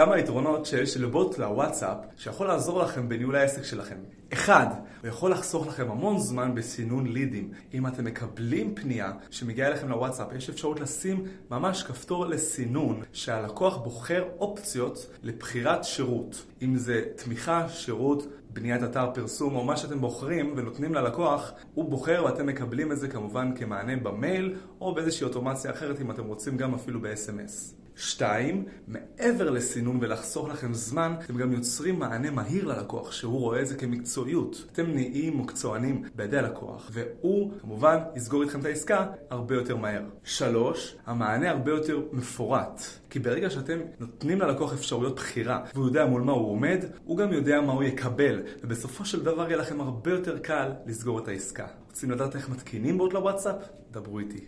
כמה יתרונות שיש לבוט לוואטסאפ שיכול לעזור לכם בניהול העסק שלכם. אחד, הוא יכול לחסוך לכם המון זמן בסינון לידים. אם אתם מקבלים פנייה שמגיעה אליכם לוואטסאפ, יש אפשרות לשים ממש כפתור לסינון, שהלקוח בוחר אופציות לבחירת שירות. אם זה תמיכה, שירות, בניית אתר פרסום או מה שאתם בוחרים ונותנים ללקוח, הוא בוחר ואתם מקבלים את זה כמובן כמענה במייל או באיזושהי אוטומציה אחרת אם אתם רוצים גם אפילו ב-SMS. שתיים, מעבר לסינון ולחסוך לכם זמן, אתם גם יוצרים מענה מהיר ללקוח, שהוא רואה את זה כמקצועיות. אתם נהיים מקצוענים בידי הלקוח, והוא כמובן יסגור איתכם את העסקה הרבה יותר מהר. שלוש, המענה הרבה יותר מפורט. כי ברגע שאתם נותנים ללקוח אפשרויות בחירה, והוא יודע מול מה הוא עומד, הוא גם יודע מה הוא יקבל, ובסופו של דבר יהיה לכם הרבה יותר קל לסגור את העסקה. רוצים לדעת איך מתקינים בוט לוואטסאפ? דברו איתי.